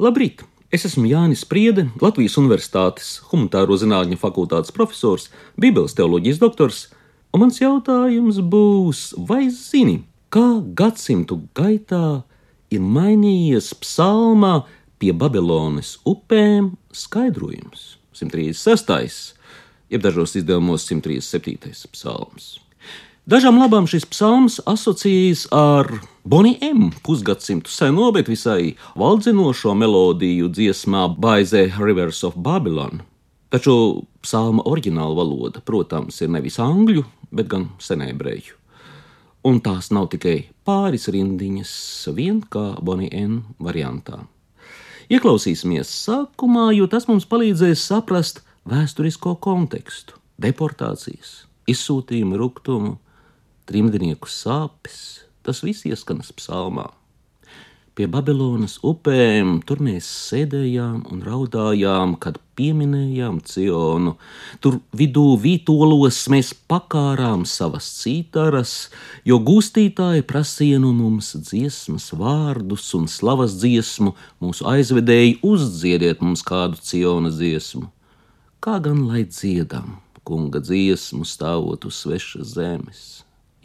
Labrīt! Es esmu Jānis Priede, Latvijas Universitātes Humanitāro zinātņu fakultātes profesors, Bībeles teoloģijas doktors, un mans jautājums būs, vai zini, kā gadsimtu gaitā ir mainījies psalmā pie Babilonas upēm skaidrojums? 136. jeb dažos izdevumos 137. psalms. Dažām labām šis psalms asociējas ar Bonnie M. pusgadsimtu seno, bet visai valdzinošo melodiju dziesmā the Rivers of Babylon. Taču psalma oriģināla valoda, protams, ir nevis angļu, bet gan senēbreju. Un tās nav tikai pāris rindiņas, vien kā Bonnie M. variantā. Ieklausīsimies sākumā, jo tas mums palīdzēs saprast vēsturisko kontekstu, deportācijas, izsūtījumu, ruktumu trimdnieku sāpes, tas viss ieskanas psalmā. Pie Babilonas upēm tur mēs sēdējām un raudājām, kad pieminējām Cionu. Tur vidū vītolos mēs pakārām savas cītaras, jo gūstītāji prasīja no mums dziesmas vārdus un slavas dziesmu, mūsu aizvedēji uzdziediet mums kādu Ciona dziesmu. Kā gan lai dziedam, kunga dziesmu stāvot uz svešas zemes?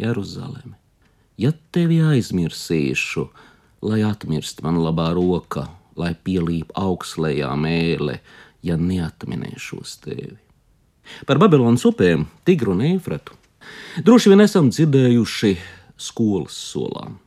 Jeruzaleme. Ja tevi aizmirsīšu, lai atmirst man labā roka, lai pielīp augslējā mēlē, ja neatminēšos tevi. Par Babilonas upēm, Tigru un Eifratu droši vien esam dzirdējuši skolas solām.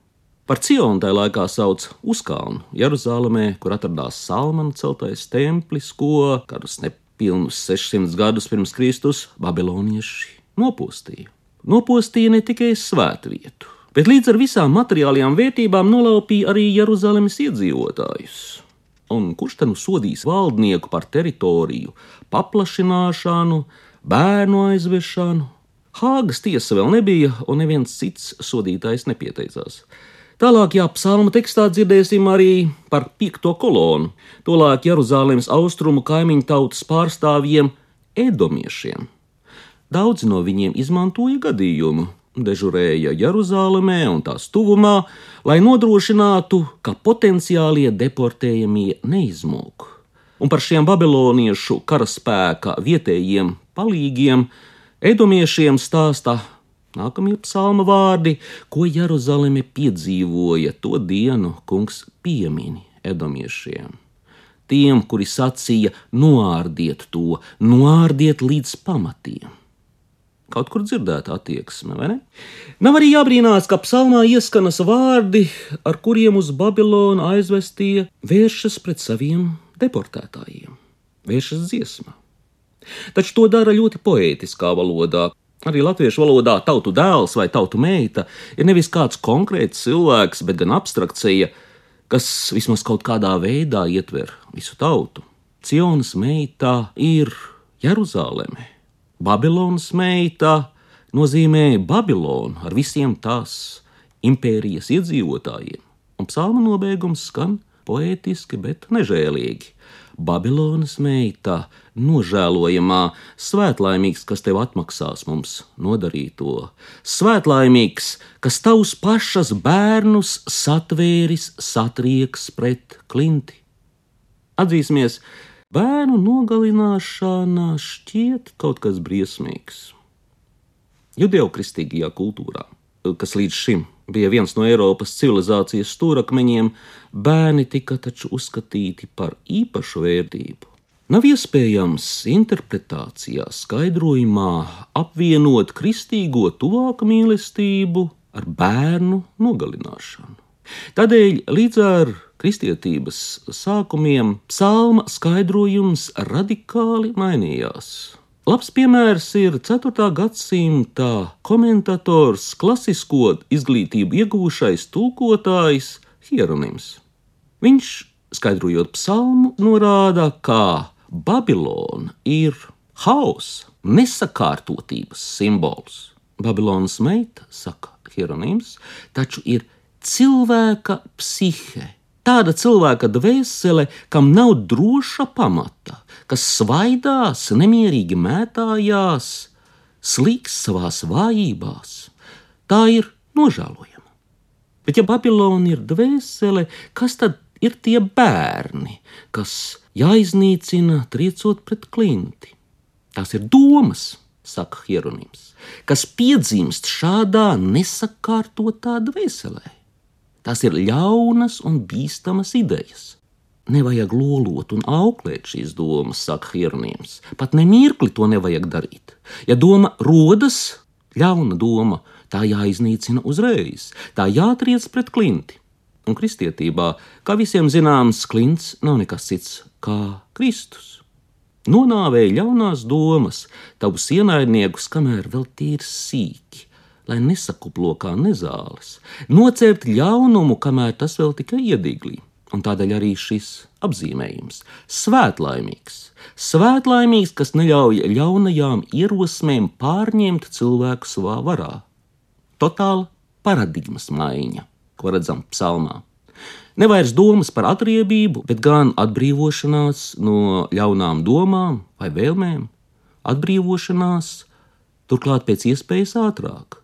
Par Cionu tajā laikā sauc Uzkalnu, Jeruzalemē, kur atradās Salmana celtais templis, ko kādus nepilnus 600 gadus pirms Kristus babilonieši nopūstīja nopostīja ne tikai svētvietu, bet līdz ar visām materiālajām vērtībām nolaupīja arī Jeruzalemes iedzīvotājus. Un kurš tad nu sodīs valdnieku par teritoriju, paplašināšanu, bērnu aizvešanu? Hāgas tiesa vēl nebija, un neviens cits sodītājs nepieteicās. Tālāk, jā, psalma tekstā dzirdēsim arī par piekto kolonu, tolāk Jeruzalemes austrumu kaimiņu tautas pārstāvjiem, Edomiešiem. Daudzi no viņiem izmantoja gadījumu, dežurēja Jeruzalemē un tās tuvumā, lai nodrošinātu, ka potenciālie deportējamie neizmūk. Un par šiem babiloniešu karaspēka vietējiem palīgiem Edomiešiem stāsta nākamie psalma vārdi, ko Jeruzaleme piedzīvoja to dienu, kungs piemini Edomiešiem tiem, kuri sacīja: noārdiet to, noārdiet līdz pamatiem. Kaut kur dzirdēta attieksme, vai ne? Nav arī jābrīnās, ka psalmā ieskanas vārdi, ar kuriem uz Babilonu aizvestie vēršas pret saviem deportētājiem, vēršas dziesmā. Taču to dara ļoti poētiskā valodā. Arī latviešu valodā tautu dēls vai tautu meita ir nevis kāds konkrēts cilvēks, bet gan abstrakcija, kas vismaz kaut kādā veidā ietver visu tautu. Cionas meitā ir Jeruzaleme Babilonas meita nozīmē Babilonu ar visiem tās impērijas iedzīvotājiem, un psalma nobeigums skan poētiski, bet nežēlīgi. Babilonas meita, nožēlojamā, svētlaimīgs, kas tev atmaksās mums nodarīto, svētlaimīgs, kas tavus pašas bērnus satvēris, satrieks pret klinti. Atzīsimies, Bērnu nogalināšana šķiet kaut kas briesmīgs. Judeokristīgajā kultūrā, kas līdz šim bija viens no Eiropas civilizācijas stūrakmeņiem, bērni tika taču uzskatīti par īpašu vērtību. Nav iespējams interpretācijā, skaidrojumā apvienot kristīgo tuvāku mīlestību ar bērnu nogalināšanu. Tādēļ līdz ar kristietības sākumiem psalma skaidrojums radikāli mainījās. Labs piemērs ir 4. gadsimta komentators, klasisko izglītību iegūšais tulkotājs Hieronims. Viņš, skaidrojot psalmu, norāda, ka Babilona ir hausa, nesakārtotības simbols. Babilonas meita, saka Hieronims, taču ir cilvēka psihe. Tāda cilvēka dvēsele, kam nav droša pamata, kas svaidās, nemierīgi mētājās, slīgs savās vājībās, tā ir nožēlojama. Bet, ja Babilona ir dvēsele, kas tad ir tie bērni, kas jāiznīcina triecot pret klinti. Tās ir domas, saka Hieronyms, kas piedzimst šādā nesakārtotā dvēselē. Tās ir ļaunas un bīstamas idejas. Nevajag lolot un auklēt šīs domas, saka Hieronyms. Pat nemirkli to nevajag darīt. Ja doma rodas, ļauna doma, tā jāiznīcina uzreiz, tā jātriec pret klinti. Un kristietībā, kā visiem zināms, klints nav nekas cits kā Kristus. Nonāvēja ļaunās domas, tavus ienaidniekus, kamēr vēl tīri sīki, lai nesakuplo kā nezāles, nocērt ļaunumu, kamēr tas vēl tikai iedīglī. Un tādēļ arī šis apzīmējums - svētlaimīgs, svētlaimīgs, kas neļauj ļaunajām ierosmēm pārņemt cilvēku savā varā. Totāla paradigmas maiņa, ko redzam psalmā. Nevairs domas par atriebību, bet gan atbrīvošanās no ļaunām domām vai vēlmēm, atbrīvošanās turklāt pēc iespējas ātrāk.